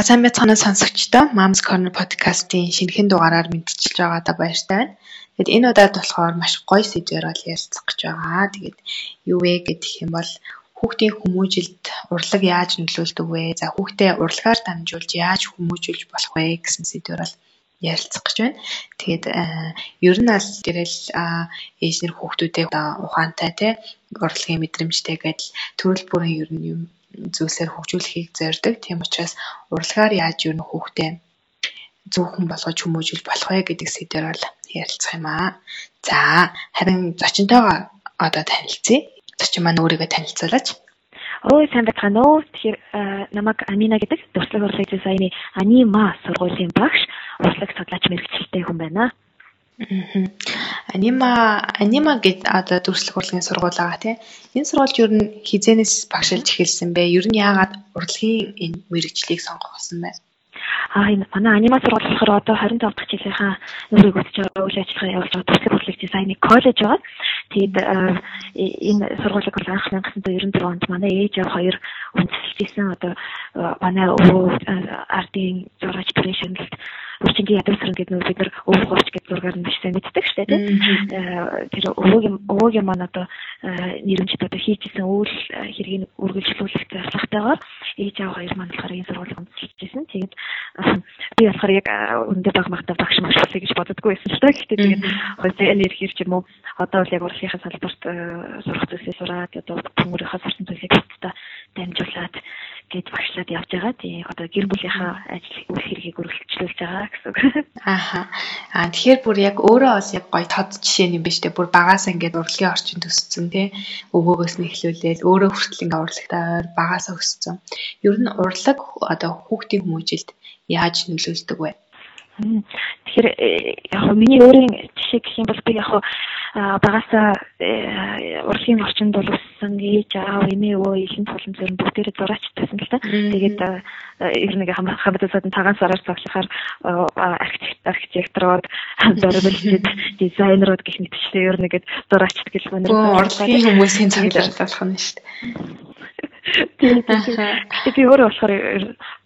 За сайн байцгаана сонсогчдоо Moms Corner podcast-ийн шинэхэн дугаараар мэдчилж байгаадаа баяртай байна. Тэгэд энэ удаад болохоор маш гоё сэдвээр бол ярилцах гэж байгаа. Тэгээд юу вэ гэх юм бол хүүхдийн хүмүүжилд урлаг яаж нөлөөлдөг вэ? За хүүхдээ урлагаар дамжуулж яаж хүмүүжүүлж болох вэ гэсэн сэдвээр бол ярилцах гэж байна. Тэгээд ер нь аль тэрэл ээжнэр хүүхдүүдээ ухаантай те урлагийн мэдрэмжтэй гэдэл төрөл бүрийн ер нь юм зүйлсээр хөгжүүлэхийг зорддог. Тийм учраас урлагаар яаж нь хүүхдээ зөвхөн болгож хүмүүжүүлж болох вэ гэдэг сэдвээр бол ярилцах юм аа. За харин зочинтойгоо одоо танилцъя. Зочин маань өөрийгөө танилцуулаач. Ой сайн байцгаана уу. Тэгэхээр намайг Амина гэдэг туршлага урлаг дизайны анима сургуулийн багш, урлаг судлаач мэрэгчлээ хүн байна. Анима анима гэд одоо дүрслэх урлагийн сургууль байгаа тийм. Энэ сургуульд ер нь хизэнээс багшилж эхэлсэн бэ? Ер нь яагаад урлагийн энэ мэрэгжлийг сонгосон бэ? Аа энэ манай анима сургууль болохоор одоо 25 дахь жилийнхаа нүрийг үтж байгаа үйл ажиллагаа явуулж байгаа дүрслэх урлагийн дизайны коллеж байгаа. Тэгээд энэ сургуулийг бол анх 1994 онд манай ээж аваа хоёр үндэслэжсэн одоо манай өвөө ардын зураач операшнд Үрчингийн ядуу сарн гэдэг нөө бид нар өвөг хооч гэдэг зургаар нь маш сайн мэддэг шүү дээ тийм. Тэр өвөгийн өвөгийн маань одоо нэрмжид одоо хийжсэн үйл хэргийг үргэлжлүүлэх зорилготойгоор ээж аав хоёр маань болохоор энэ сургуулийг өмсөлжсэн. Тэгээд би болохоор яг өндөр баг магтаа багш маш болъё гэж боддоггүй байсан л та. Гэхдээ тэгээд хойцоо энерги ч юм уу одоо бол яг урлагийнхаа салбарт сурах зүйлсээ сураад одоо хүмүүрийнхаа сурсан зүйлийг хамтдаа дамжуулаад гэж багшлаад явж байгаа. Тийм одоо гэр бүлийнхаа ажил үйл хэргийг өргөлжлүүлж байгаа гэсэн үг. Ааха. Аа тэгэхээр бүр яг өөрөө бас яг гоё тод жишээ юм биш үү? Бүр багаас ингээд урлагийн орчин төсцсөн тий. Өвөөгөөс нь эхлүүлээл өөрөө хүртэл ингээд урлагтай ойр багаас өссөн. Ер нь урлаг одоо хүүхдийн хүмүүжилд яаж нөлөөлдөг вэ? Тэгэхээр э, яг миний өөрийн жишээ гэх юм бол би яг багасаа э, урлагийн орчинд бол өссөн ээж аав эмээ өвөө ихэнх тулан зэрэг бүгдээрээ зураачтайсан л та. Тэгээд ер нь хамтдаа тагаан сараар цоглохоор архитекторууд зориулж дизайнерууд гэх мэтчлээ ер нь ингээд зураачт гэл мөн урлагийн хүмүүсийн цоглуулж болох нь шүү дээ. Тэгээд би өөрөө болохоор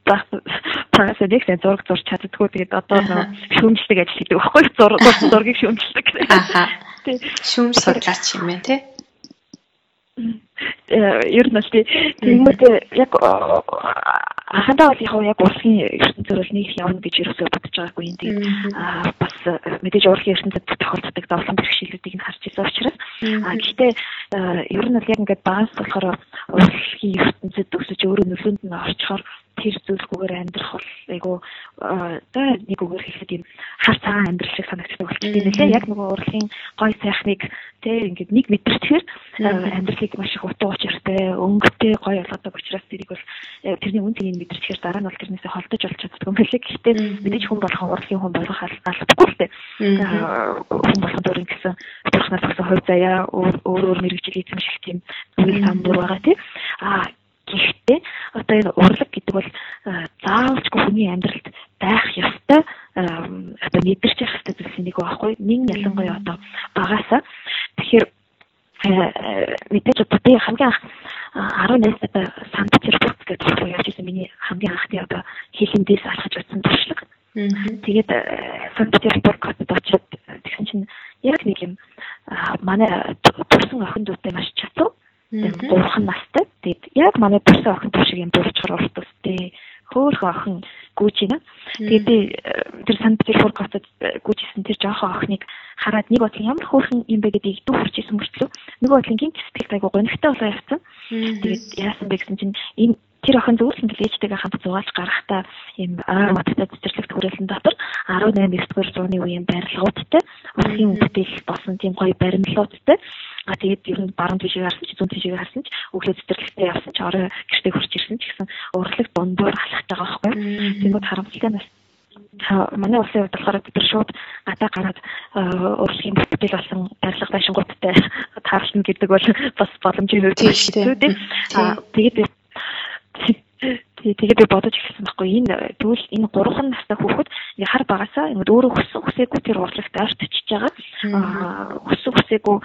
багаас нэг сайн зураг зурж чаддгүй тэгээд одоо нөө шүүмжлэг ажил хийдэг байхгүй зураг зургийг шүүмжлэг. Аха. Шүүмж судлаач юм байна те. Э, ер нь л тиймээс яг анхандаа бол яг яг урлагийн ертөнцөөр бол нэг явна гэж ерөөсөө бодож байгаагүй юм. Тэгээд бас мэдээж урлагийн ертөнцид тохиолддог зовлон бэрхшээлүүдийг нь харж ирсэн учраас а гэхдээ ер нь бол яг ингээд багаас болохоор урлагийн ертөнцид өсөж өөрөө нөлөөнд нь орчхоор тэр зүйлгүйгээр амьдрах бол айгу одоо нэг үгээр хэлэхэд юм хар цагаан амьдрал шиг санагддаг болчихсон юм лээ. Яг нөгөө урлагийн гой сайхныг тэг ингээд нэг мэдэрчээр амьдралыг маш их утга учиртай, өнгөтэй гой болгодог учраас тэрийг бол э, тэрний үн цэнийг мэдэрчээр дараа нь бол тэрнээсээ холдож олж чаддаг юм лээ. Гэхдээ мэдээж хүн болгон урлагийн хүн болгох албагүй л дээ. Хүн болгон дөрөнгө гэсэн бурхнаас өгсөн хувь заяа өөр өөр мэрэгжил эзэмших тийм үйл самбар байгаа тийм. А Гэхдээ одоо энэ урлаг гэдэг бол заавалжгүй хүний амьдралд байх ёстой одоо мэдэрч явах ёстой зүйлс нэг байхгүй. Нэг ялангуяа одоо багасаа тэгэхээр мэдээж би хамгийн анх 18 настай Санкт Петербург гэдэг улсыг явж исэн миний хамгийн анхны одоо хилэндээс алхаж утсан туршлага. Тэгээд Санкт Петербург хотод очиод тэгсэн чинь яг нэг юм манай төрсэн охин дүүтэй маш чатуу Тэгээд гурван настай. Тэгээд яг манай төрсөн охин төв шиг юм дуурчхаар уртустэй хөөхөн охин байна. Тэгээд би э, тэр Санкт Петербург хотод гүйжсэн тэр жоохон охиныг хараад нэг бодлын ямар хөөхөн юм бэ гэдгийг дүү хурж исэн мөрчлөө. Нэг бодлын гинт сэтгэл айгуу гонигтай болоо явцсан. Тэгээд яасан бэ гэсэн чинь энэ тэр охин зөвхөн л ээжтэйгээ хамт зугаалж гарахтаа ийм ой модтой цэцэрлэгт хүрээлэн дотор 18 9-р зууны үеийн барилгуудтай урлагийн бүтээл болсон тийм гоё баримлуудтай А тэгээд ер нь баруун тишээ харсан чи зүүн тишээ харсан чи өглөө цэцэрлэгтээ явсан чи орой гэртээ хурж ирсэн ч гэсэн урлаг дундуур халахтай байгаа байхгүй. Тэгмэд харамсалтай нас манай улсын хувьд болохоор бид нар шууд гадаа гараад урлагийн бүтээл болсон барилга байшингуудтай таарлна гэдэг бол бас боломжтой нөхцөл шүү дээ. Тэгээд Тэгээд би бодож эхэлсэн байхгүй энэ тэгвэл энэ гурван настай хүүхэд ингээ хар багасаа ингээ өөрөө хүссэн хүсээгүй тэр урлагт ойртчихж байгаа. Аа хүссэн хүсээгүй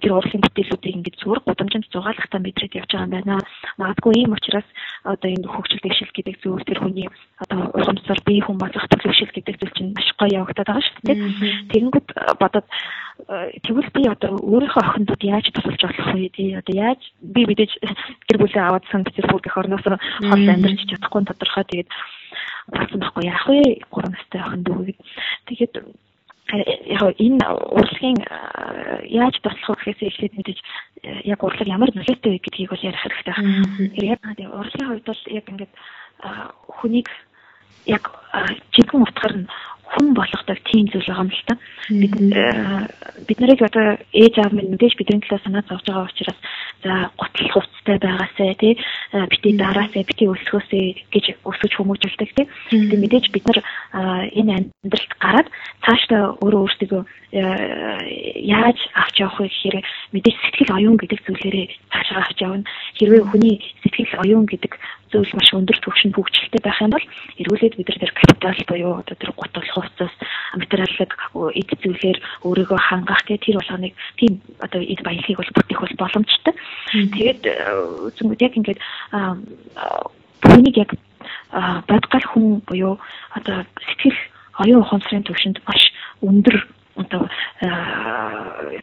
тэр урлагийн бүтээлүүдийг ингээ зүгээр гудамжинд зугаалгахтаа мэдрээд явж байгаа юм байна. Магадгүй ийм учраас одоо энэ хөгжил дэвшил гэдэг зүйл тэр хүний одоо уламжлал бие хүн болох төлөвшил гэдэг зүйл чинь маш гоё явагдаад байгаа шүү дээ. Тэгэнгүүт бодоод тэгвэл би одоо өөрийнхөө охиндууд яаж тусалж болох вэ? Тий одоо яаж би мэдээж гэр бүлээ аваад Санкт Петербург гэх орноос хол амьдарч чадахгүй тодорхой тэгээд болсон байхгүй яах вэ? 3 настай охин дүү. Тэгээд яг энэ урлагийн яаж туслах вэ гэхээс эхлээд мэдээж яг урлаг ямар нөлөөтэй вэ гэдгийг бол ярих хэрэгтэй байна. Яг урлагийн хувьд бол яг ингээд хүнийг яг жинхэнэ утгаар нь хүн болгодог тийм зүйл байгаа юм л та. Бид бид нарыг одоо ээж аав минь мэдээж бидний төлөө санаа зовж байгаа учраас за готлох хувцастай байгаасай тий бити дараасай бити өсгөөсэй гэж өсөж хүмүүжүүлдэг тий. Тэгээд мэдээж бид нар энэ амьдралд гараад цаашдаа өөрөө өөрсдөө яаж авч явах вэ гэхээр мэдээж сэтгэл оюун гэдэг зүйлээрээ цаашаа авч явна. Хэрвээ хүний сэтгэл оюун гэдэг зүйл маш өндөр түвшинд хөгжилтэй байх юм бол эргүүлээд бид нар тэр капитал буюу одоо тэр гуталх хувцас материалыг эд зүйлээр өөрийгөө хангах гэх тэр болгоныг тийм одоо эд баялагийг бол бүтээх бол боломжтой. Тэгээд үзэнгүүд яг ингээд түүнийг яг бодгал хүн буюу одоо сэтгэл оюун ухамсарын түвшинд маш өндөр одоо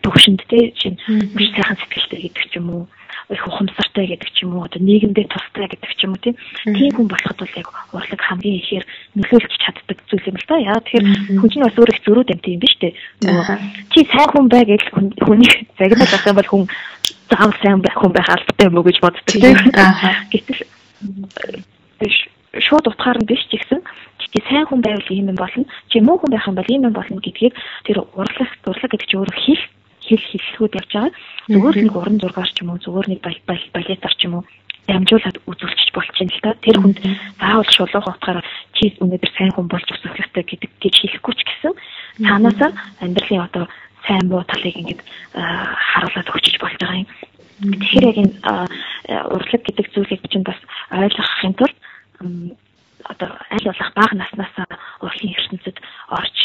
төвшөнд те чинь маш сайхан сэтгэлтэй гэдэг ч юм уу их ухамсартай гэдэг ч юм уу одоо нийгэмдээ тустай гэдэг ч юм уу тийм хүн болоход бол яг урлаг хамгийн ихээр нөлөөлж чаддаг зүйл юм л та яа тэгэхээр хүн чинь бас өөр их зөрүү дамт юм биш үү нөгөө чи сайн хүн бай гэж хүнийг загнаад байх юм бол хүн заавал сайн байх хүн байх албатай юм уу гэж боддог. Тийм гэтэл биш шууд утгаар нь биш ч гэсэн чи сайн хүн байвал ийм юм болно чи муу хүн байх юм бол ийм юм болно гэдгийг тэр урлаг урлаг гэдэг чинь өөрөө хийх хэл хэллэгүүд явж байгаа. Зүгээр нэг уран зургаар ч юм уу, зүгээр нэг балетаар ч юм уу дамжуулаад үзүүлчих болчихно л та. Тэр хүнд заавал шулуух утгаараа чи өнөөдөр сайн хүн болж өсөх хэрэгтэй гэдэг гэж хэлэхгүй ч гэсэн цаанаасаа амьдралын одоо сайн буу талыг ингэж харуулад өгчөж болж байгаа юм. Тэгэхээр яг энэ урлаг гэдэг зүйлийг чинь бас ойлгохын тулд одоо аль болох бага наснаас урлагийн ертөнцид орж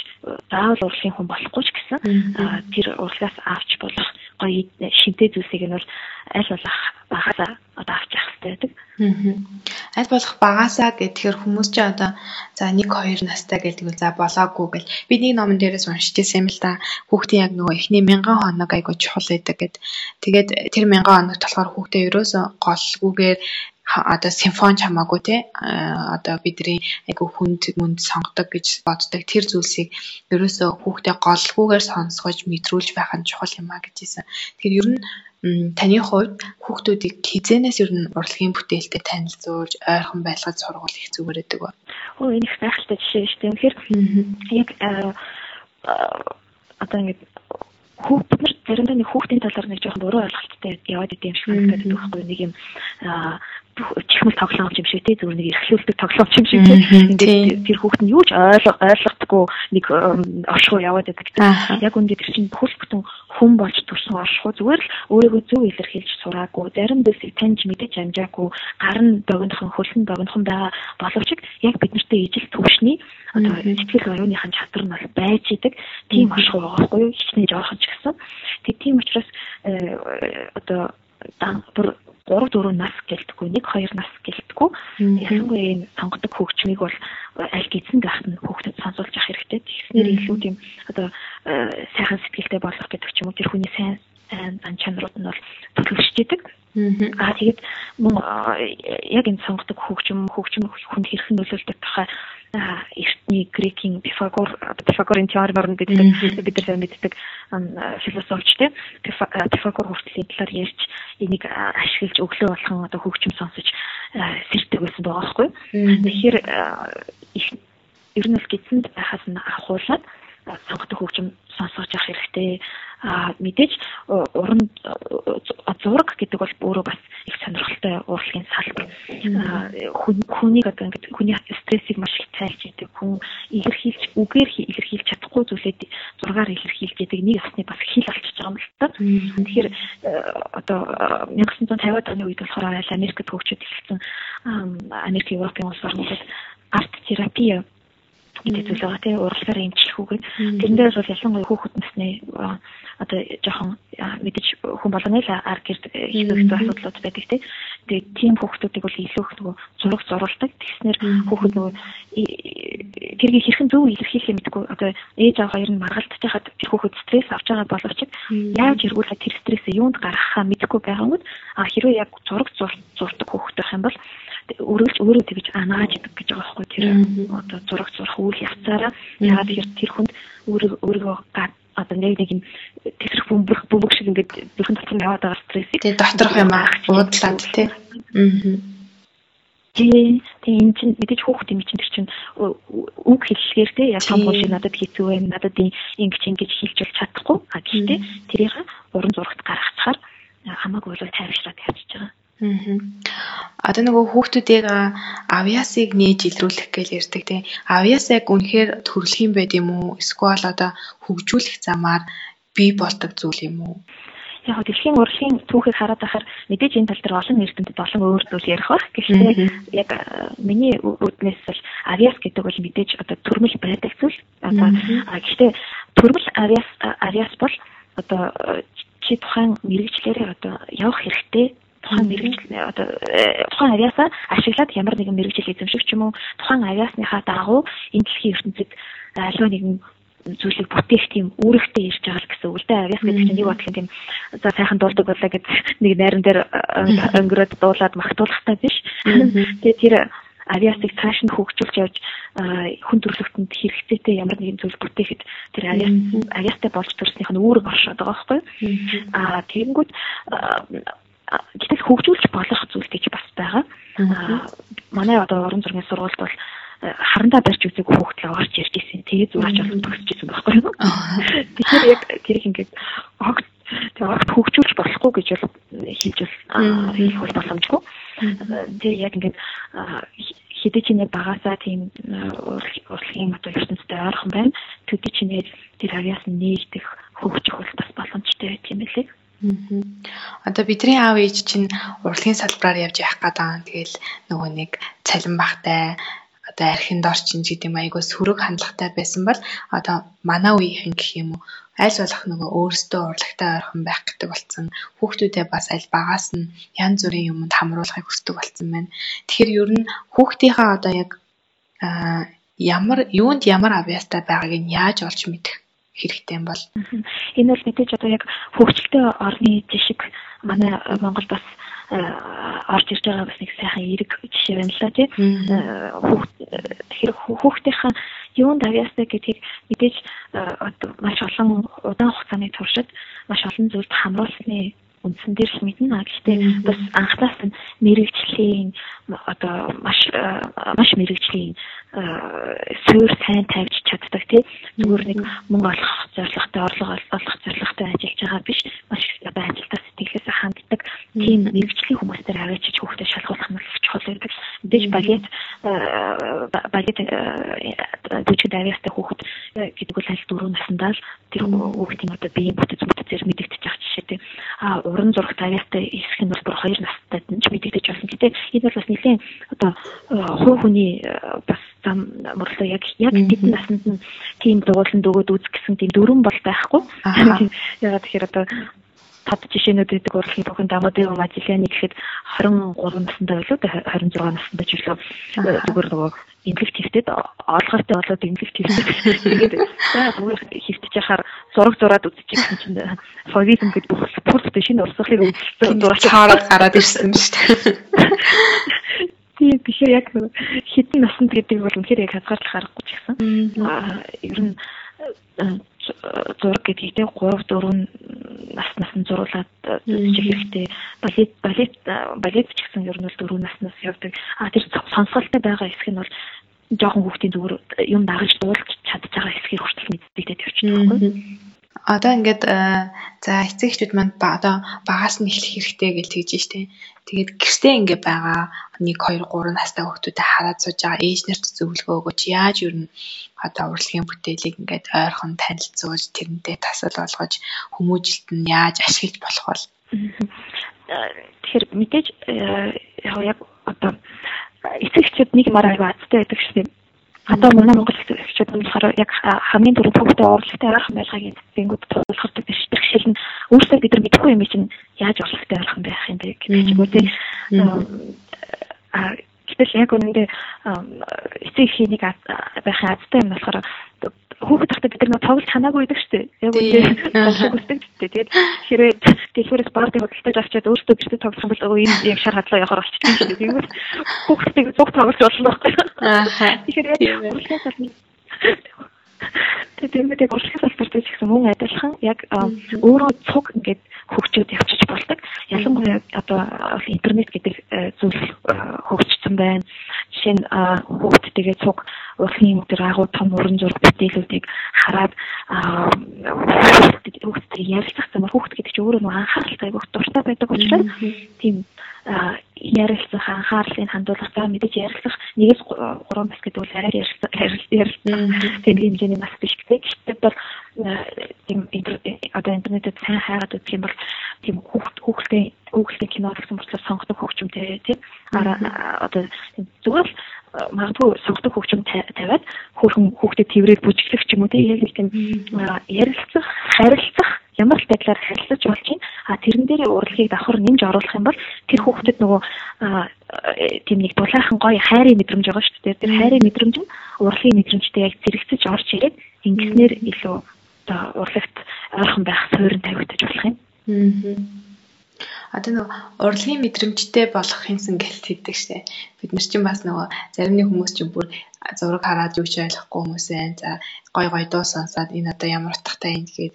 заавал урлагийн хүн болохгүй ч гэсэн тэр урлагаас авч болох гоё шинтэй зүйлсийг нь бол аль болох багасаа одоо авч явах хэрэгтэй байдаг. Аль болох багасаа гэхээр хүмүүс ч одоо за 1 2 настай гэдэг үл за болоогүй гэл би нэг номон дээрээс уншиж байсан юм л да. Хүүхдийн яг нөгөө эхний мянган хоног айгуу чухал байдаг гэд. Тэгээд тэр мянган хоногт болохоор хүүхдээ ерөөсөө голгүйгээр одоо симфони хамаагүй те одоо бидний айгу хүнд мүнд сонгодог гэж боддог тэр зүйлсийг ерөөсөө хүүхдээ голгүйгээр сонсгож мэдрүүлж байх нь чухал юм а гэжсэн. Тэгэхээр ер нь таны хувьд хүүхдүүдийг хизэнээс ер нь урлагийн бүтээлтэй танилцуулж ойрхон байлгаж сургуул их зүгээр байдаг ба. Оо энэ их гайхалтай жишээ шүү дээ. Тэгэхээр яг одоо ингэ хүүхд нар заримдаа нэг хүүхдийн талаар нэг жоохон буруу ойлголттой яваад идэм шиг байдаг байхгүй нэг юм чихмэл тоглоомч юм шиг тий зүгээр нэг эрхлүүлдэг тоглоомч юм шиг тий ингээд тэр хүүхд нь юу ч ойлго ойлгохдаггүй нэг оршихуу яваад байдаг. Яг үндэ тэр чинь бүхэл бүтэн хүн болж төрсөн оршихуу зүгээр л өөрийгөө зөв илэрхийлж сураагүй. Зарим зүйлсийг таньж мэдэж амжаагүй. Гар нь богинохон хөлн богинохон байгаа боловч яг бид нартэй ижил төвшний одоо сэтгэл оюуныхын чадвар нь бол байж идэг. Тийм оршихуу байгаа байхгүй юу? Хичнээн жоохон ч гэсэн. Тэг тийм учраас э, одоо бүр 3 4 нас гэлтгүй 1 2 нас гэлтгүй ялангуяа энэ сонгодог хөгжмийг бол аль гизэн гахт нь хүүхдэд сонсуулж авах хэрэгтэй. Тэгснээр илүү тийм одоо э, сайхан сэтгэлтэй болох гэдэг ч юм уу тэр хүний сайн ан чанарууд нь бол төлөвшөж идэг. Аа тэгээд мөн яг энэ сонгодог хөгжим хөгжим хүнд хэрхэн нөлөөлдөг тухай эртний грекийн Пифагор Пифагорын теоремор гэдэг бид нар мэддэг философч те Пифагор хүртлийн талаар ярьж энийг ашиглаж өглөө болгон одоо хөгжим сонсож сэрдэг байсан байгаа байхгүй. Тэгэхээр ер нь л гидсэнд байхаас нь ахуулаад сонгодог хөгжим сонсож явах хэрэгтэй. Мэдээж уран зураг гэдэг бол өөрөө бас их сонирхолтой урлагийн салбар. Хүнийг одоо ингээд хүний стрессийг маш их цайлж идэг. Хүн илэрхийлж үгээр илэрхийлж чадахгүй зүйлээ зургаар илэрхийлж идэг нэг ясны бас хил болчихж байгаа юм л та. Тэгэхээр одоо 1950-аад оны үед болохоор Америкт хөгжиж эхэлсэн Америк Европын улс орнуудад арт терапи гэдэг зүйл байгаа. Тийм уралгаар эмчлэхүүгээд тэрэн дээрээс бол ялангуяа хүүхэд насны одоо жоохон мэдээж хүн болгоны л ар гэрд хийх хэрэгтэй асуудлууд байдаг тийм Тэгээд тийм хүүхдүүдийг бол илүү их нөгөө зураг зурулдаг. Тэгснэр хүүхэд нөгөө тэргийг хэрхэн зөв илэрхийлэх мэдгүй. Одоо ээж аав хоёр нь маргалдаж хахад тэр хүүхэд стресс авч байгаа боловч яаж эргүүлээд тэр стрессээ юунд гаргахаа мэдгүй байгангууд а хэрвээ яг зураг зурдаг хүүхэд байх юм бол өрөөлж өөрөө тэгж анааж идэг гэж байгаа байхгүй тэр одоо зураг зурх үйл явцаараа. Яагаад тэгэхээр тэр хүнд өөрөө өөрөө одоо нэг нэг юм тесрэх бөмбөг бөмбөг шиг ингээд бүрхэн дотор нь яваад байгаа стрессийг тэгээ доторх юм аа. Уудлаад тий. Аа. тий тий энэ чинь мэдээж хүүхд юм чинь тэр чинь үг хэллэгээр тий яг том шиг надад хийцүү байх надад ингэж ингэж хэлж бол чадахгүй. А гэхдээ тэрийг уран зурагт гаргацахаар хамаагүй бол тайвшраад явчихж байгаа. Аа. Одоо нөгөө хүүхдүүдийг авьяасыг нээж илрүүлэх гэж ярьдаг тийм. Авьяас яг үнэхээр төрөлх юм байд юм уу? Эсвэл одоо хөгжүүлэх замаар бий болдог зүйл юм уу? яг дэлхийн урлагийн түүхийг хараад байхаар мэдээж энэ тал дээр олон эрдэмтэд олон өөр зүйл ярих байх. Гэхдээ яг миний үднээс бол авиас гэдэг бол мэдээж одоо төрмөл байдаг зүйл. Одоо гэхдээ төрмөл авиас авиас бол одоо чи тухайн мэрэгчлэрээ одоо явах хэрэгтэй тухайн мэрэгжил одоо э, тухайн авиасаа ашиглаад ямар нэгэн мэрэгжил эзэмших ч юм уу тухайн авиасныхаа дагуу энэ дэлхийн ертөнцид аливаа нэгэн зүйлийг бүтээх тийм үүрэгтэй ирж байгаа л гэсэн үг л дээ. Авиас гэдэг чинь нэг бодлын тийм за сайхан дуулдаг болоо гэж нэг найран дээр э, өнгөрөөд дуулаад магтуулахтай биш. Тэгээ тэр авиасыг цааш нь хөгжүүлж явж э, хүн төрөлхтөнд хэрэгцээтэй ямар нэгэн зүйл бүтээхэд тэр авиас авиастай болж төрснийх нь үүрэг оршоод байгаа байхгүй. Аа тэгэнгүүт гэтэл хөгжүүлж болох зүйл гэж бас байгаа. Манай одоо орон зургийн сургуульд бол харандаа барьж үзег хүүхдээ орж ярьж ирсэн. Тэгээ зураач болсон төгсөж ирсэн байхгүй юу? Тэгэхээр яг тэрийг ингээд огт тэгээ огт хөгжүүлж болохгүй гэж бол хэлж бол хэлэх бол боломжгүй. Тэгээ яг ингээд хэдий ч нэг багасаа тийм урлагийн одоо ертөнцтэй ойрхон байна. Төдий ч нэг тэр авиас нээлтэх хөгжих бол бас боломжтой байт юм билээ. Одоо бидний аав ээж чинь урлагийн салбараар явж явах гэдэг. Тэгэл нөгөө нэг цалин багтай одоо архинд орчин гэдэг юм айгуу сөрөг хандлагатай байсан бол одоо манай үеийнхэн гэх юм уу аль болох нөгөө өөрсдөө урлагтай ойрхон байх гэдэг болсон. Хүүхдүүдээ бас аль багаас нь янз бүрийн юмд хамруулахыг хүсдэг болсон байна. Тэгэхээр ер нь хүүхдийнхаа одоо яг ямар юунд ямар авьяастай байгааг нь яаж олж мэдэх хэрэгтэй юм бол. Энэ бол мэдээж одоо яг хөгжилтэй орны жишг. Манай Монгол бас э, орж ирж байгаа бас нэг сайхан эерэг жишээ байна л да тий. Тэгэхээр хүүхдийнхаа юунд авьяастай гэдгийг мэдээж э, маш олон удаан хугацааны туршид маш олон зүйлд хамруулсны үндсэн дээр л мэднэ. Гэхдээ бас анхнаас нь мэрэгжлийн одоо маш маш мэрэгжлийн суурь сайн тавьж чаддаг тий зүгээр нэг мөнгө олох зорилготой орлого олох зорилготой ажиллаж байгаа биш маш одоо ажилдаа сэтгэлээс ханддаг тийм мэрэгжлийн хүмүүстээр аваачиж хүүхдэд шалгуулах нь чухал байдаг. Мэдээж балет балет төчөд авьяастай хүүхэд гэдэг бол аль дөрөв наснда л тэр хүүхдийн одоо биеийн бүтэц бүтцээр мэдэгдэж байгаа жишээ тий. А уран зурагт авьяастай хэсэг нь бол бүр 2 настай ч мэдэгдэж болсон. Гэтэ энэ бол бас нэлийн одоо хувь хүний бас зам мөрлөө яг яг тэдэн наснд нь тийм дугууланд өгөөд үзэх гэсэн тийм дөрвөн бол байхгүй. Ягаад тэгэхээр одоо тод жишээнүүд гэдэг урлагийн бүхэн дамуудын Мажиляны гэхэд 23 настай байлуу 26 настай ч илүү зүгээр нөгөө имплект хийвтэд олгортой болоод имплект хийвтэд тэгээд зүгээр хийвтэж яхаар зураг зураад үзчих гэсэн чинь фавизм гэдэг бүх бүртээ шинэ урсгалыг зураач хараад гараад ирсэн шүү дээ. Тийм тэгэхээр яг хитэн наснд гэдэг бол үнэхээр яг хязгаарлах аргагүй ч гэсэн. Аа ер нь зураг гэдгийг те 3 4 нас наснд зуруулаад үзчих хэрэгтэй. Балет балет балет ч гэсэн ер нь бол 4 наснаас явдаг. А тэр сонсголтой байгаа хэсэг нь бол жоохон хүүхдийн зүгээр юм дагаж дуулж чадж байгаа хэсгийг хүртэл мэддэгдээд явчихдаг байхгүй. Одоо ингээд за эцэг эхчүүд манд одоо багаас нь эхлэх хэрэгтэй гэж тэгж штэ. Тэгээд гэртээ ингээд байгаа 1 2 3 настай хүүхдүүдэд хараад сууж байгаа ээж нарт зөвлөгөө өгөөч. Яаж юу н одоо урлагийн бүтээлийг ингээд ойрхон танилцуулж тэрнтэй тасал болгож хүмүүжилт нь яаж ашиглаж болох бол тэгэхээр мэдээж яг одоо эцэг эхчүүд нэг юмар аяга азтай байдаг шүү дээ Одоо манай Монгол эхчүүд нь болохоор яг хамгийн түрүү төвхтэй урлагтай арга байлгааг эзэнгүүд тулгардаг биш. Бэрхшээл нь өөрсдөө бид нар мэдэхгүй юм чинь яаж болох юм байх юм бэ тийм а гэтэл яг үнэндээ эцэг ихийн нэг байхын азтай юм болохоор хүүхэд тахта бид нар тоглож ханаагүй байдаг шүү дээ. Яг үнэндээ тоглох хүсдэг шүү дээ. Тэгээд хэрвээ дэлгүүрээс баардыг худалдаж авчиад өөртөө гэртээ тоглох юм бол энэ яг шар хадлаа явахаар болчихсон шүү дээ. Тэгвэл хүүхдтэй зүг тоглож болно байхгүй. Аа. Тэгэхээр яг урлагаас аль Тэгээд яг урлагаас алдартай ч гэсэн мөн адилхан яг өөрөө цуг ингээд хөгжөөд явчих болдог. Ялангуяа одоо интернет гэдэг э, зүйл хөгжсөн байна. Жишээ нь хүүхд тэгээ цуг урлагийн өдөр агуу том уран зураг бүтээлүүдийг хараад хүүхдтэй ярилцах замаар хүүхд гэдэг чинь өөрөө анхааралтай айгуух дуртай байдаг учраас тийм ярилцах анхаарлыг хандуулах за мэдээж ярилцах. Нэгээс 3 бас гэдэг бол арай ярилцах ярилцах тийм хэмжээний бас биш гэхдээ бол тийм одоо интернетэд сайн хайгаад үзэх юм бол тийм хүүхд хүүхэлтэй хүүхэлтэй кино гэсэн болохоор сонгодог хөгжимтэй тийм. Одоо зүгээр магадгүй сонгодог хөгжим тавиад хүүхэн хүүхдэд тэрврээд бүжиглэх ч юм уу тийм. Яг нэг тийм ярилцах харилцах ямар ч байдлаар харилцаж болж байна. А тэрэн дээр урлагийг давхар нэмж оруулах юм бол тэр хүүхдэд нөгөө тийм нэг дулаахан гоё хайрын мэдрэмж байгаа шүү дээ. Тэр хайрын мэдрэмж нь урлагийн мэдрэмжтэй яг зэрэгцэж орж ирээд ингэснээр илүү одоо урлагт ойрхон байх суурин тавигдаж болох юм. Аа. Одоо нөгөө урлагийн мэдрэмжтэй болох юмсан гэлт хийдэг штэ. Бид нар чинь бас нөгөө зарим нэг хүмүүс чинь бүр зураг хараад юу ч ойлгохгүй хүмүүс байна. За гой гой дуу сонсоод энэ одоо ямар утгатай юм гээд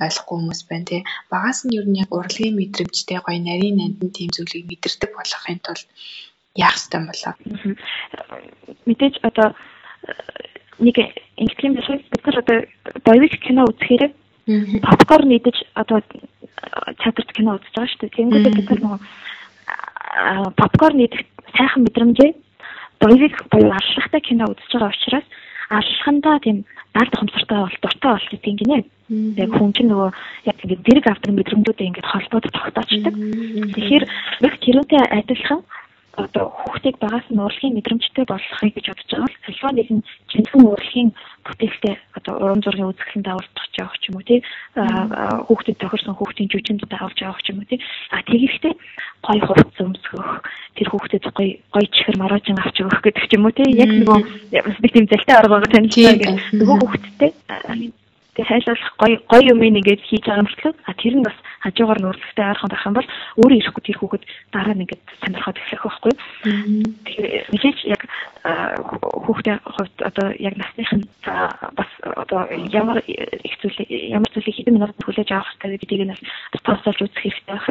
ойлгохгүй хүмүүс байна тий. Багаас нь ер нь яг урлагийн мэдрэмжтэй гой нарийн нандин тийм зүйлийг мэдэрдэг болохын тулд яах ёстой болоо. Мэдээж одоо нэг ингэх юм биш? Бид нар одоо боевик кино үзэхээр попкорн идэж одоо театрт кино үзэж байгаа шүү дээ. Тэнгүүдээ бид нар нөгөө попкорн идэх сайхан мэдрэмжээ боевик буюу алшлагтай кино үзэж байгаа учраас алшхандаа тийм даалт хомсортой бол дуртай бол тийм гинэ. Яг хүн чинь нөгөө яг ингэ дэрэг авдаг мэдрэмжүүдээ ингэ холбоод тогтоочдаг. Тэгэхээр яг тэрүүтэй адилхан одоо хүүхдийг багаас нь урлагийн мэдрэмжтэй болгохыг гэж бодож байгаа. Бол альва нэгэн жинхэнэ урлагийн бүтээлтэй одоо уран зургийн үзэсгэлэн явах ч юм уу тий? Хүүхдэд тохирсон хүүхдийн жүжинд даавалж явах юм уу тий? А тэгэхдээ гой хувцас өмсгөх тэр хүүхдэд гой гой чихэр маргаажин авч өгөх гэдэг ч юм уу тий? Яг нөгөө нэг тийм залтай арга байгаа. Танилцсан гэх нөгөө хүүхдтэй Тэгээ хайлуулах гоё гоё юм ингээд хийж байгаа мөртлөө а тэр нь бас хажуугаар урлагтай ойрхон байх юм бол өөрөө ирэхгүй тэр хүүхэд дараа нь ингээд сонирхоод эхлэх байхгүй. Тэгэхээр мэдээж яг хүүхдийн хувьд одоо яг насных нь бас одоо ямар их зүйл ямар зүйлийг хэдэн минут хүлээж авах хэрэгтэй гэдгийг нь бас тооцоолж үзэх хэрэгтэй байх.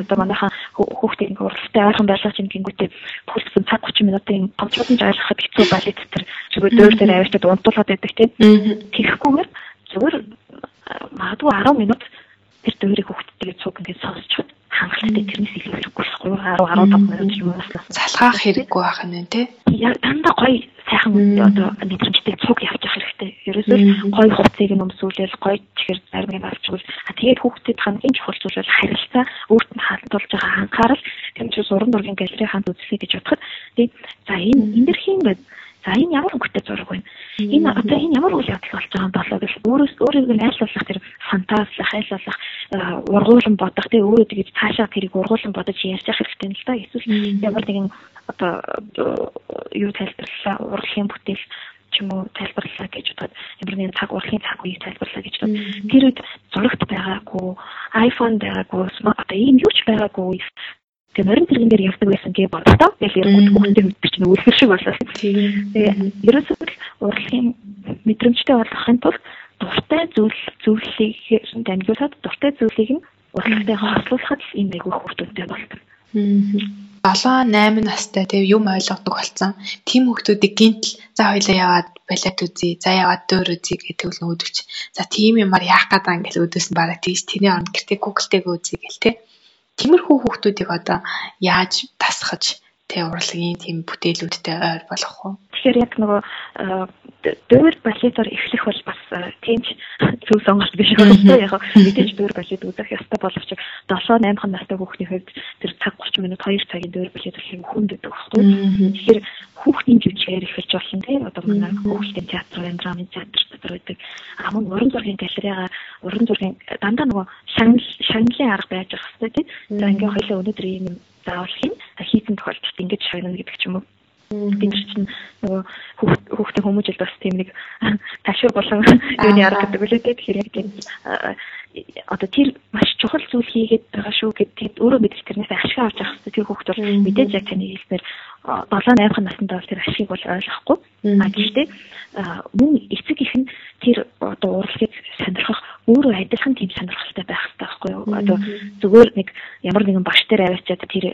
Одоо манайхан хүүхдийн урлагтай ойрхон байлгаж юм гингүүтээ бүхэлдэн цаг 30 минутын гомцлон жайлахад хэцүү балет тэр зүгээр дөөр дээр аваачаад унтуулад байдаг тийм. Тэгэхгүйгээр зүгээр магадгүй 10 минут тэр дөрийг хүүхдтэйгээ цуг ингээд сонсчиход хангалттай тэрнээс илүү хэрэггүй болохгүй 10 15 минут юм уу залхаах хэрэггүй байх нь тий? Яг дандаа гоё сайхан одоо мэдрэмжтэй цуг явчих хэрэгтэй. Ерөөсөө гоё хувцсыг нь өмсүүлэл гоё чихэр зарим юм авчвал тэгээд хүүхдэд хамгийн чухал зүйл бол харилцаа өөрт нь хандуулж байгаа анхаарал тийм ч уран зургийн галерей ханд үзлээ гэж бодоход тий? За энэ энэ дэр хин гэдэг За энэ ямар өнгөтэй зураг вэ? Энэ одоо энэ ямар үйл явдал болж байгаа юм болоо гэж өөрөөс өөрийг нь айлуулах тэр фантазлах, айлуулах, ургуулсан бодох тий өөрөө тэгж цаашаа тэрийг ургуулсан бодож ярьж явах хэрэгтэй л да. Эсвэл ямар нэгэн одоо юу тайлбарлаа, урлагийн бүтээл ч юм уу тайлбарлаа гэж бодоод ямар нэгэн цаг урлагийн цаг үеийг тайлбарлаа гэж бодоод тэр үед зурагт байгаагүй, iPhone байгаагүй, одоо ийм юу ч байгаагүй Тэгээ морин тэрэгэн дээр явдаг байсан гэж боддоо. Тэгэхээр яг хүүхдээ мэдчих чинь үлгэр шиг болоо. Тэгээ ерөөсөө урлагийн мэдрэмжтэй болгохын тулд дуртай зүйл зүйлийг дамжуулаад дуртай зүйлийг нь урлагтайгаа хослуулахад энэ айгүй хүүхдүүдтэй болдог. 7 8 настай тэг юм ойлгодог болсон. Тим хүүхдүүдийг гинтл за хоёлаа яваад балет үзье. За яваад дөөр үзье гэдэг л нөгөөдөгч. За тийм юмар яах гээд байгаа ингээл өдөөс нь бараг тийш тэний оронд гэртээ Google-тэйгээ үзье гэл тээ. Тиймэрхүү хүүхдүүдийг одоо яаж тасгаж тэ урлагийн тийм бүтээлүүдтэй ойр болгох вэ? Тэгэхээр яг нөгөө дөөр балетаар эхлэх бол бас тийм ч зөв сонголт биш байна. Яг мэдээж дөөр балет үзэх ёстой боловч 7 8 настай хүүхдийн хувьд тэр цаг 30 минут 2 цагийн дөөр балет үзэх хүнд байдаг байхгүй. Тэгэхээр хүүхдийн шинжээр эхэлж болно тийм одоо манай хүүхдийн театр, драмын театр дотор байдаг. А мөн уран зургийн галерега, уран зургийн дандаа нөгөө шагнал шагналын арга байж байгаа хэрэгтэй тийм. За ингээ хоёлаа өнөөдөр ийм заавал хийн хийсэн тохиолдолд ингэж шагнана гэдэг ч юм уу бид чинь нөгөө хүүхдийн хүмүүжил бас тийм нэг ташуур болон юуны арга гэдэг үлээ тэгэхээр яг тийм одоо тэр маш чухал зүйл хийгээд байгаа шүү гэдгийг өөрөө мэдэрч тэрнээс ашиг авч явах хэрэгтэй. Тэр хүүхд бол мэдээж яг таны хэлснээр 7 8 наснд бол тэр ашиг бол ойлгохгүй. А гэхдээ мөн эцэг их нь тэр одоо урлагийг сонирхох өөрөө адилхан тийм сонирхолтой байх хэрэгтэй байхгүй юу? Одоо зүгээр нэг ямар нэгэн багш дээр аваачаад тэр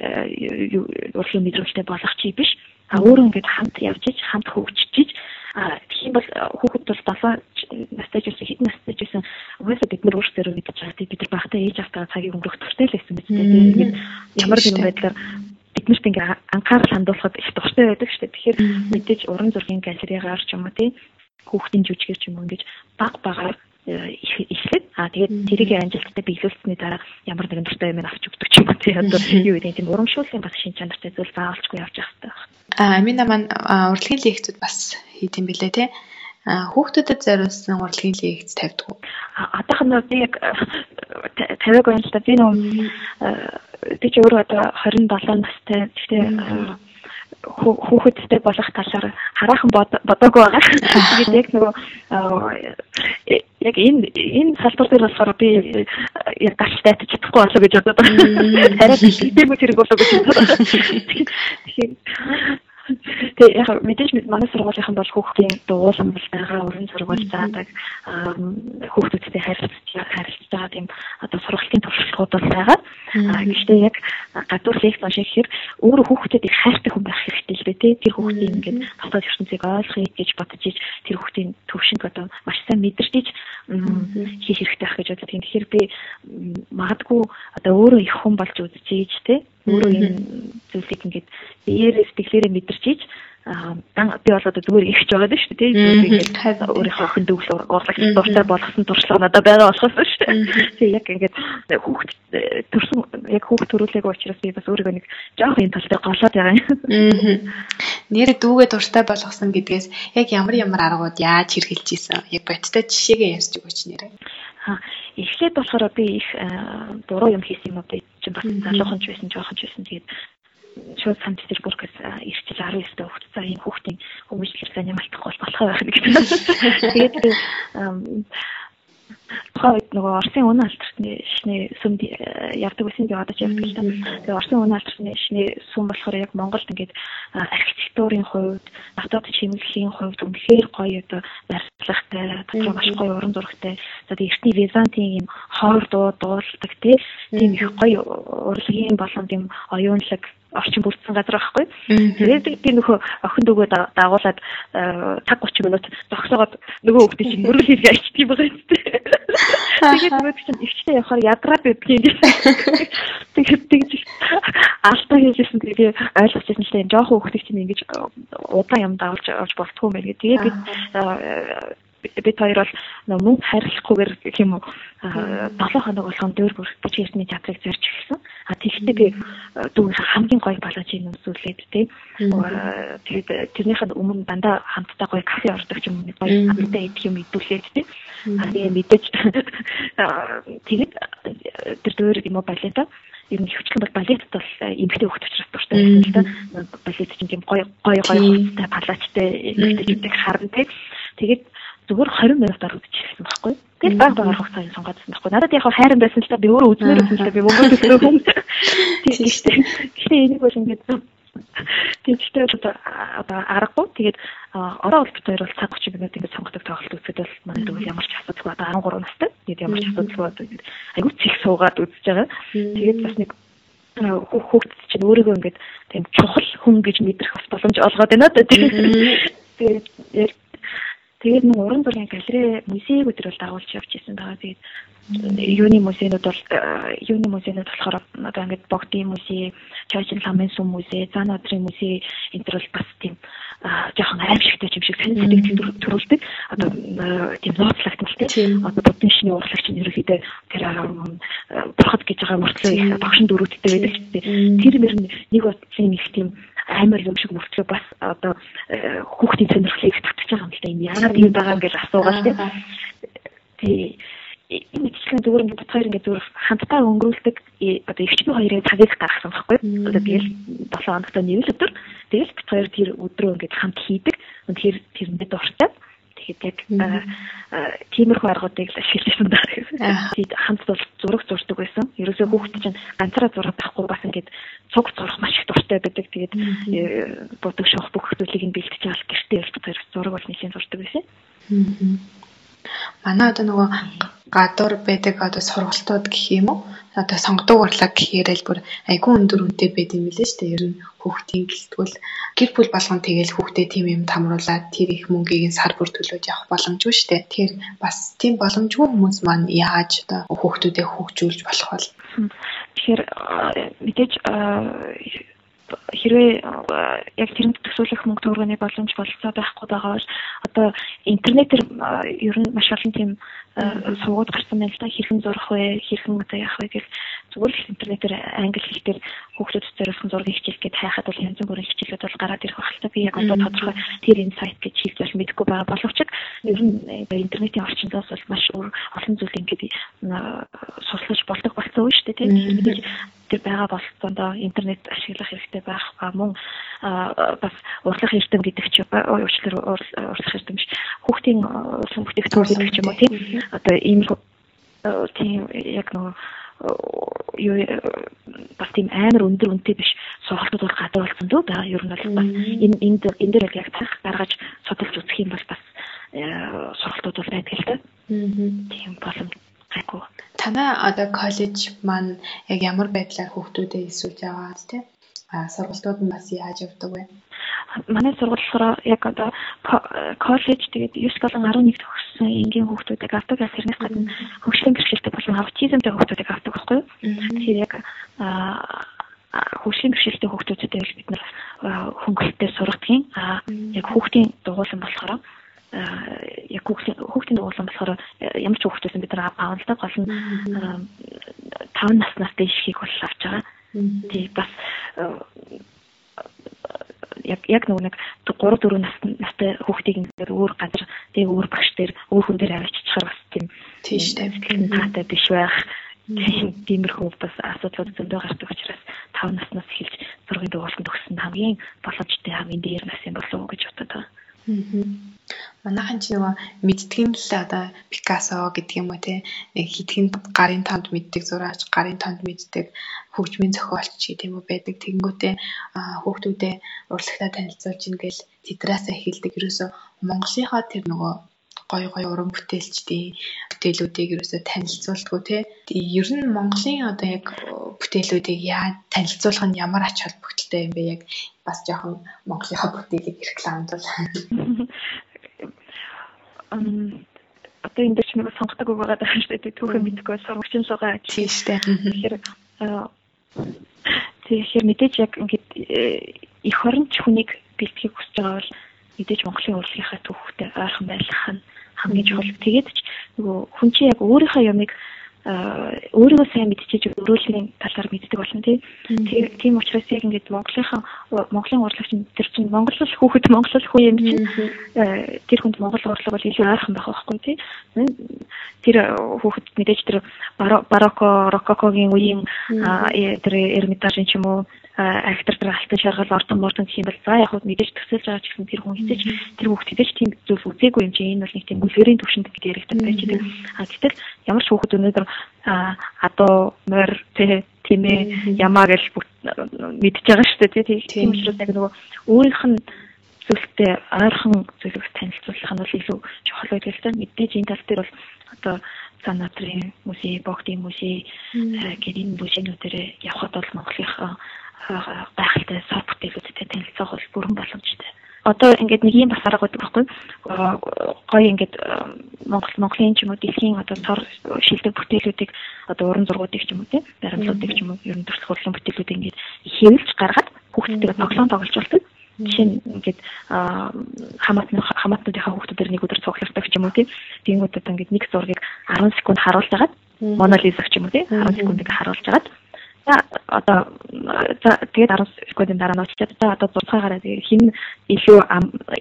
урлагийн мэдрэмжтэй болгох чи биш А өөрөө ингээд хамт явж иж хамт хөгжиж а тийм бол хүүхэд бол 7 настай ч гэсэн хэдэн настай ч гэсэн угаасаа бид нар өөрсдөө мэдчихэж байгаа тийм бид нар багтаа ээж автаа цагийг өнгөрөх туртай л байсан биз дээ. Тийм ингээд ямар нэгэн байдлаар биднэрт ингээ анхаарал хандуулахад их дуртай байдаг шүү дээ тэгэхээр мэдээж уран зургийн галерегаар ч юм уу тийм хүүхдийн жүжигэр ч юм уу ингэж баг багаар эхлээд аа тэгээд тэрийг амжилттай биелүүлсэний дараа ямар нэгэн дуртай юм авч өгдөг ч юм уу тийм одоо юу гэдэг тийм урамшууллын бас шин чанартай зүйл заавалчгүй явж явах хэрэгтэй. байна. Амина маань урлагийн лекцүүд бас хийд юм бэлээ тий. Хүүхдүүдэд зориулсан урлагийн лекц тавьдаг уу? Одоохон би яг тавиаг байна л да. Би нөө би ч өөрөө одоо 27 настай. Гэхдээ хүүхэдтэй болох талаар хараахан бодоогүй байгаа. Тэгээд яг нөгөө яг энэ энэ салбар дээр болохоор би яг гаштай татж чадахгүй болоо гэж бодоод байна. Арай хэлбэргүй зэрэг болоо гэж бодоод. Тэгэхээр Тэгээ яг мэдээж манай сургуулийн бол хүүхдийн дуулан бол байгаа уран сургууль заадаг хүүхдүүдтэй харилцаж харилцаж байгаа тийм одоо сургалтын туршлагууд бол байгаа. Гэхдээ яг гадуур лекц унших гэхээр өөрөө хүүхдэд их хайртай хүн байх хэрэгтэй л бэ тий. Тэр хүүхдийн ингээд дотоод ертөнцийг ойлгохыг гэж бодож иж тэр хүүхдийн төвшинг одоо маш сайн мэдэрч иж хийх хэрэгтэй байх гэж боддог. Тэгэхээр би магадгүй одоо өөрөө их хүн болж ийж тий өөрөө энэ зүйлийг ингээд биеэрээ сэтгэлээрээ мэдэрч ийж дан би бол одоо зүгээр ихж байгаа дээ шүү дээ тийм ингээд өөрийнхөө охин дүүл урлагч дуртай болгосон туршлага надад байгаа болохоос шүү тийм яг ингээд хүүхд төрсөн яг хүүхд төрүүлээгүй учраас би бас өөрийгөө нэг жоох юм тал дээр голоод байгаа юм. Нэр дүүгээ дуртай болгосон гэдгээс яг ямар ямар аргууд яаж хэрхэлж исэн яг бодтой жишээгээ ярьж өгөөч нэрээ эхлээд болохоор би их буруу юм хийсэн юм уу би чинь бас залуухан ч байсан жоохон ч байсан. Тэгээд шууд Санкт Петербургээс ирчихэл 19 дэх за энэ хүүхдийн сайн юм алдахгүй бол болох байх гэж. Тэгээд тухайн үед нөгөө Оросын үнэ алдарсны шний сүмд э, явдаг байсан одоо ч явдаг л та. Тэгээ Оросын үнэ алдарсны шний сүм болохоор яг Монголд ингээд архитектурын хувьд, дотоод чимэглэлийн хувьд үнэхээр гоё одоо барилгатай, дотроо маш гоё уран зурагтай. За тэгээ эртний Византийн юм хоор дуу дуулдаг тийм их гоё урлагийн болон тийм оюунлаг орчин бүрдсэн газар байхгүй. Тэгээд би нөхөө охин дүүгээ дагуулад цаг 30 минут зогсоогоод нөгөө хүүхдээ чинь мөрөг хийгээ ачдаг юм байгаа юм. Тэгээд нөгөө чинь ихтэй явахаар ядраад байдгийн гэж. Тэгээд тэгж алдаа хийжсэн тэгээд би ойлгож байсан л энэ жоохон хүүхдээ чинь ингэж удаан юм даалж авч болтгүй юм байна гэдэг. Тэгээд би бид хоёр бол мөнгө хайрлахгүйгээр гэх юм уу 7 хоног болгон дөр бүр бичээсний театрыг зорж эхэлсэн. А тэгэхдээ би дүү хамгийн гоё балажийг өмсүүлээд тий. Тэгээд тэрнийхэд өмнө дандаа хамтдаа гоё кафе ордог юм гоё хамтдаа идэх юм идүүлээд тий. А тэгээ мэдээж тэгээд тэр дөр юм уу балета ер нь хөвчлэн бол балетд бол эмгтэй хөвгт учраас дуртай байсан л да. Балет чинь тийм гоё гоё гоё хувцастай палачтай эмгтэйчүүдийг харна тий. Тэгээд зүгээр 20 минутаар үзчихсэн байхгүй. Тэгэл баг багаар хугацааг сонгоодсон байхгүй. Надад яг хайран байсан л та би өөрөө үзнээр байсан л та би мөнгө төлөх хүн. Тийм шүү дээ. Гэхдээ энийг бол ингээд тийчтэй одоо одоо аргагүй. Тэгээд ороо бол бид хоёр бол цаг 30 минут ингээд сонгодог тоглолт үзээд бол манай дүү ямар ч асуудалгүй одоо 13 настай. Тэгээд ямар ч асуудалгүй одоо ингээд айгүй цэг суугаад үзэж байгаа. Тэгээд бас нэг хүүхд чинь өөрийгөө ингээд тийм чухал хүн гэж мэдрэх бас боломж олгоод байна да. Тэгээд Тэгээд нэг уран зургийн галерей музейг өдрөл дагуулж явж исэн байгаа. Тэгээд юуны музейнууд бол э, юуны музейнууд болохоор одоо ингээд Богдын музей, Чойчин ламын сүм музей, Зан одрын музей энэ төр бол бас тийм жоохон аимшигтай юм шиг сонир сэтгэл төрүүлдэг. Одоо тийм ноцлагт нь тийм одоо будын шиний урлагч нь ерөөхдөө тэр бурхад гэж байгаа мөртлөө их багшин дөрүүдтэй байдаг дээ. Тэр мөр нэг бодлын их тийм амар юм шиг мөртлөө бас одоо хүүхдийн сонирхлыг татчих байгаа юм л да энэ яагаад юм байгаа гэж асуугаад тий энэ ижилхэн зүгээр бот хоёр ингээд зүгээр хамтдаа өнгөрүүлдэг одоо өвчтөн хоёрын цагийг гаргасан байхгүй. Одоо тэгэл 7 хоногт нэг л өдөр тэгэл бот хоёр тэр өдрөө ингээд хамт хийдэг. Тэгэхээр тэрэндээ дуртай. Тэгэхэд яг тиймэрхүү аргуудыг ашигласан даа. Тэгээд хамт бол зураг зурдаг байсан. Ерөөсөө хүүхд чинь ганцаараа зураг байхгүй бас ингээд цуг зурах маш их дуртай байдаг. Тэгээд бодог шох бүх зүйлийг нь бэлтгэж авах гэртээ бот хоёр зураг бол нэлийн зурдаг байсан. Манай одоо нөгөө гадуур байдаг одоо сургалтууд гэх юм уу? Одоо сонгодог урлаг гэхээр л бүр айгүй өндөр үнэтэй байд юм билээ шүү дээ. Ер нь хүүхдийн гэлтгүүл гэр бүл болгон тэгэл хүүхдээ тийм юм тамруулаад тэр их мөнгийг сар бүр төлөөж явах боломжгүй шүү дээ. Тэр бас тийм боломжгүй хүмүүс маань яаж одоо хүүхдүүдээ хөгжүүлж болох вэ? Тэгэхээр мэдээж хэрвээ яг тэрэнд төсөөлөх мөнгө төгрөгийн боломж болцоо байхгүй байгаа бол одоо интернетээр ер нь маш олон тийм суугаад гарсан байна л да хэрхэн зурах вэ? Хэрхэн одоо яах вэ? Гэх зүгээр л интернетээр англи хэлээр хүүхдүүд зориулсан зургийг хичээх гээд хайхад бол янз бүрийн хичээлүүд бол гараад ирэх байх л та. Би яг одоо тодорхой тэр инсайт гэж хэлж бол мэдэхгүй байгаа боловч ер нь интернетийн орчиндоос бол маш олон зүйл ингээд сурлаж болдог болсон үү шүү дээ тийм тэр байгаа болцоондоо интернет ашиглах хэрэгтэй байх ба мөн бас урлах эрдэм гэдэг ч уучлаар урлах эрдэм биш хүүхдийн урлагийн бүтээгдэхүүн гэдэг ч юм уу тийм одоо ийм тийм яг нөгөө юу бас тийм амар өндөр үнэтэй биш сургалтууд бол гадар болсон дөө да ер нь бол бас энэ энд энэ дээр яг цаг гаргаж судалж үзэх юм бол бас сургалтууд бол байдаг л та. Тийм боломж гайгүй. Танай одоо коллеж маань яг ямар байдлаар хүүхдүүдэд эсвэж байгаа тийм а сургалтууд нь бас яаж явдаг вэ? Манай сургууль болохоор яг одоо коллеж тэгээд 9 болон 11 төгссөн энгийн хүүхдүүдийг авдаг. Тэрнээс гадна хөгжлийн бэрхшээлтэй болон аутизмтай хүүхдүүдийг авдаг байхгүй юу? Тэгэхээр яг хөгжлийн бэрхшээлтэй хүүхдүүдэд бид нар хөнгөлөлтөд сургадгийн яг хүүхдийн дугуулсан болохоор яг хүүхдийн хүүхдийн дуулан болохоор ямар ч хүүхдээс бид нар аавн л да гол нь 5 наснаас дээш хийх бол авч байгаа. Тий бас яг яг нөгөө нэг 3 4 нас настай хүүхдийг ингээд өөр газар тэгээ өөр багш дээр өөр хүн дээр авчичихаар бас тийм тийш тавьдаг таатай биш байх. Тиймэрхүү бас асуудлууд зөндөө гардаг учраас 5 наснаас эхэлж зургийн дугуулсан төгссөн хамгийн боломжтой хамгийн дээр нас юм болов уу гэж бодод байгаа. Манайхан ч нөгөө мэдтгэн л одоо Пикассо гэдэг юм уу те нэг хитгэн гарын танд мэддэг зураач гарын танд мэддэг хөгжмийн зохиолч гэх юм уу байдаг тэгэнгүүтээ хүүхдүүдээ урлагтаа танилцуулж ингээл тетраасаа эхэлдэг ерөөсө Монголынхаа тэр нөгөө гоё гоё уран бүтээлчдийн бүтээлүүдийг ерөөсөө танилцуулдгүү те. Ер нь Монголын одоо яг бүтээлүүдийг яа танилцуулах нь ямар ач холбогдолтой юм бэ яг бас жоохон Монголынхаа бүтээлийг рекламдвал. Одоо энэ дэч нэг сонгодог үг байгаа даа шүү дээ. Түүхэн мэдгүй сурагчин суугаа. Тийм шүү дээ. Тэгэхээр тэгэхээр мэдээж яг ингээд эх оронч хүнийг бэлтгэхийг хүсэж байгаа бол мэдээж Монголын урлагийнхаа түүхтэй ойрхон байх нь хамгийн чухал. Тэгээд ч нөгөө хүн чинь яг өөрийнхөө ямыг өөрийгөө сайн мэдчихэж өрөөллийн талаар мэддэг болно тий. Тийм учраас яг ингээд Монголынхаа Монголын урлагч тэр чинь монголол хүүхэд монголол хүү юм чинь тэр хүнд монгол урлаг бол илүү ойрхон байх байхгүй тий. Тэр хүүхэд мэдээж тэр барокко рококогийн үеийн тэр эрмитажын ч юм уу актер тэр алтан шаргал ордон мордон гэх юм бол за яг хөө мэдээж төсөөлж байгаа ч гэсэн тэр хүн хэвчээж тэр хүүхд хэвчээж тийм зүйл үзээгүй юм чинь энэ бол нэг тийм үлгэрийн төвшөнд гэж яригддаг байж байгаа. А гэтэл ямар ч хүүхд өнөөдөр адуу морь тийм ээ ямаа гэж мэдж байгаа шүү дээ тийм учраас яг нөгөө өөрийнх нь зүйлтэй ойрхон зүйлийг танилцуулах нь бол илүү чухал байдаг л да. Мэдээж энэ тал дээр бол одоо санаатрын музей, богдын музей гэдэг энэ музейнүүдээр явхад бол Монголынхаа гайхалтай сар бүтээлүүдтэй танилцах бол бүрэн боломжтой. Одоо ингээд нэг юм бас арга байдаг байхгүй гоё ингээд Монгол Монголын ч юм уу дэлхийн одоо цор шилдэг бүтээлүүдийг одоо уран зургуудыг ч юм уу тийм баримтлуудыг ч юм уу ер нь төрөлх хурлын бүтээлүүдийг ингээд хэвлж гаргаад хүүхдтэйгээ тоглоом тоглож болдог. Жишээ нь ингээд хамаатны хамаатнуудынхаа хүүхдүүдээр нэг өдөр цуглардаг ч юм уу тийм. Тэнгүүд одоо ингээд нэг зургийг 10 секунд харуулж агаад Мона Лиза ч юм уу тийм 10 секундыг харуулж агаад За одоо тэгээд 10 секундын дараа нууцчаад за одоо зурцгаагаараа тэгээд хин илүү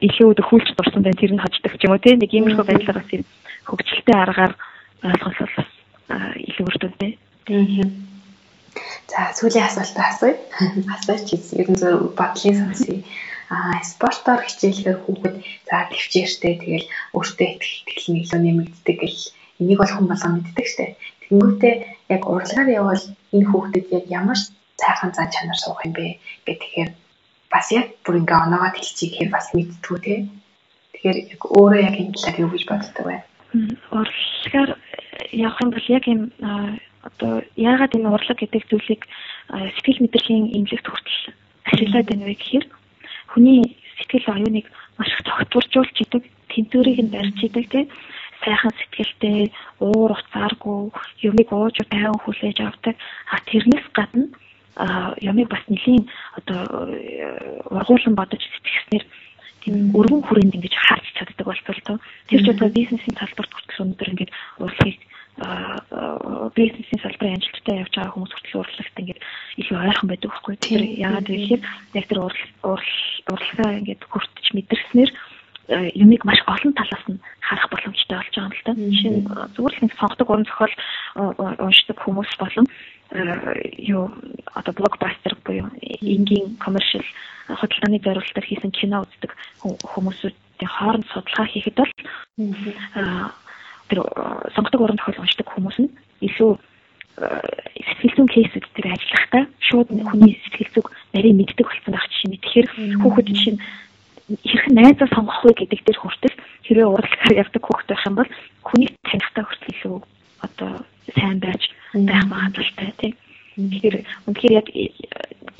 илүү дөхүүлж дурсан байх тэр нь хождог ч юм уу тийм нэг иймэрхүү байдлаар бас хөгжилтэй аргаар ойлгол бас илүү өртөндөө. За сүүлийн асуултаа асууя. Асууч ер нь бодлын сонсъё. Аа спортоор хичээлэхээр хүүхэд за төвчээртэй тэгэл өөртөө итгэл нь илүү нэмэгддэг гэл энийг бол хүн болгоо мэддэг штэ. Тэнгүүтээ яг урлагаар явбал энэ хүүхдэд яг ямар цайхан зан чанар суух юм бэ гэхээр бас яг бүр ингээ оноогоо хэлчихье гэхээр бас мэдтгүү те. Тэгэхээр яг өөрөө яг энэ талаар юу гэж боддог вэ? Урлагаар явах юм бол яг юм одоо яагаад энэ урлаг гэдэг зүйлийг сэтгэл мэдрэлийн эмнэлэгт хүртэл ашиглаад байна вэ гэхээр хүний сэтгэл оюуныг маш их тогтворжуулж идэг, тэнцвэрийг нь барьж идэг тийм сайхан сэтгэлтэй, уур уцааргүй, юмыг ууж тайван хүлээж авдаг. А тэрнээс гадна юмыг бас нэлийн одоо ургуулсан бодож сэтгэснээр тийм өргөн хүрээнд ингэж харж чаддаг болтол. Тэр ч одоо бизнесийн салбарт хүртэл өнөөдөр ингэж урлагийг бизнесийн салбарын амжилттай явж байгаа хүмүүс хүртэл урлагт ингээд илүү ойрхон байдаг байхгүй. Тэр яагаад вэ гэхээр яг тэр урлагаа ингээд хүртэж мэдэрснээр юмыг маш олон талаас нь харах боломжтой болж байгаа юм л да. Жишээ нь зүгээр л нэг сонгодог уран зохиол уншдаг хүмүүс болон юу одоо блокбастер буюу энгийн коммершил хөдөлгөөний зорилтоор хийсэн кино үздэг хүмүүсүүдийн хооронд судалгаа хийхэд бол тэр сонгодог уран зохиол уншдаг хүмүүс нь илүү сэтгэл зүйн кейсүүд дээр ажиллахдаа шууд хүний сэтгэл зүг нарийн мэддэг болсон байх жишээ нь. Тэгэхээр хүүхэд жишээ нь хэрхэн найзаа сонгох вэ гэдэг дээр хүртэл хэрвээ урлагаар явдаг хүүхэд байх юм бол хүнийг танихтаа хүртэл илүү одоо сайн байж байх магадлалтай тийм. Тэгэхээр үнэхээр яг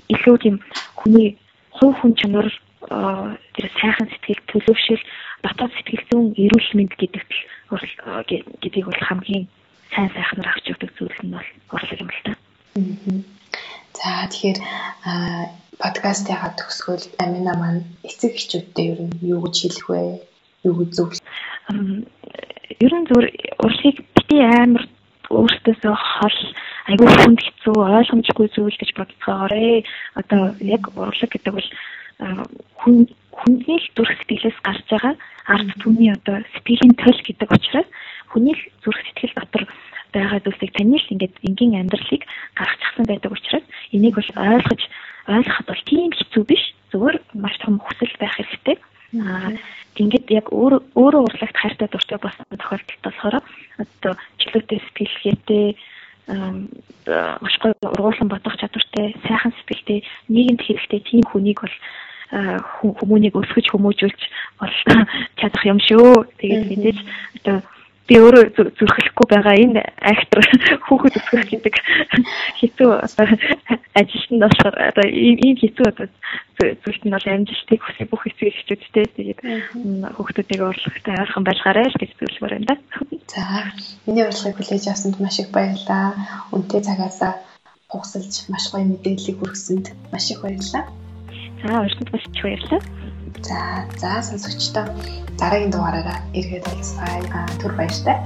илүү тийм хүний хувь хүн чанар тэр сайхан сэтгэл төлөвшөл дотоод сэтгэл зүйн эрүүл мэнд гэдэгт гэдгийг бол хамгийн сайн сайхнаар авч явдаг зүйл нь бол урлаг юм л та. За тэгэхээр подкастыгаа төгсгөл Амина маань эцэг эхчүүдтэй ер нь юу гэж хэлэх вэ? Юу гэж зөв? Ер нь зөв урлагийг бити амар өөртөөсөө хол айгүй хүнд хэцүү ойлгомжгүй зүйл гэж бодцоогоорэ. Одоо яг урлаг гэдэг бол хүн хүний л зүрх сэтгэлээс гарч байгаа ард түмний одоо сэтгэлийн төл гэдэг учраас хүний л зүрх сэтгэл дотор байгаа зүйлсийг таны л ингээд энгийн амьдралыг гаргачихсан байдаг учраас энийг бол ойлгож ойлгоход бол тийм хэцүү биш. Зүгээр маш том хүсэл байх хэрэгтэй. Аа ингээд яг өөр өөрөө урлагт хайртай дуртай болсон тохиолдолд болохоор одоо чөлөөтэй сэтгэлгээтэй маш гоё ургуулсан бодох чадвартай, сайхан сэтгэлтэй, нийгэмд хэрэгтэй тийм хүнийг бол хүмүүнийг өсгөж хүмүүжүүлж бол чадах юм шүү. Тэгээд мэдээж одоо би өөрөө зүрхлэхгүй байгаа энэ актер хүүхэд өсгөх гэдэг хэцүү ажилтнууд болохоор одоо ийм хэцүү одоо зүйлт нь бол амжилтыг хүсэх бүх эцэг эхчүүдтэй тэгээд хүүхдүүдийг урлагтай ойрхон байлгаарай л гэж зөвлөмөр юм да. За миний урлагийг хүлээж авсанд маш их баярлалаа. Үнтэй цагаасаа хугасалж маш гоё мэдээллийг хүргэсэнд маш их баярлалаа. За өршөнд маш их баярлалаа. За за сонсогчдоо дараагийн дугаараараа эргээд уулзъя. Түр баяртай.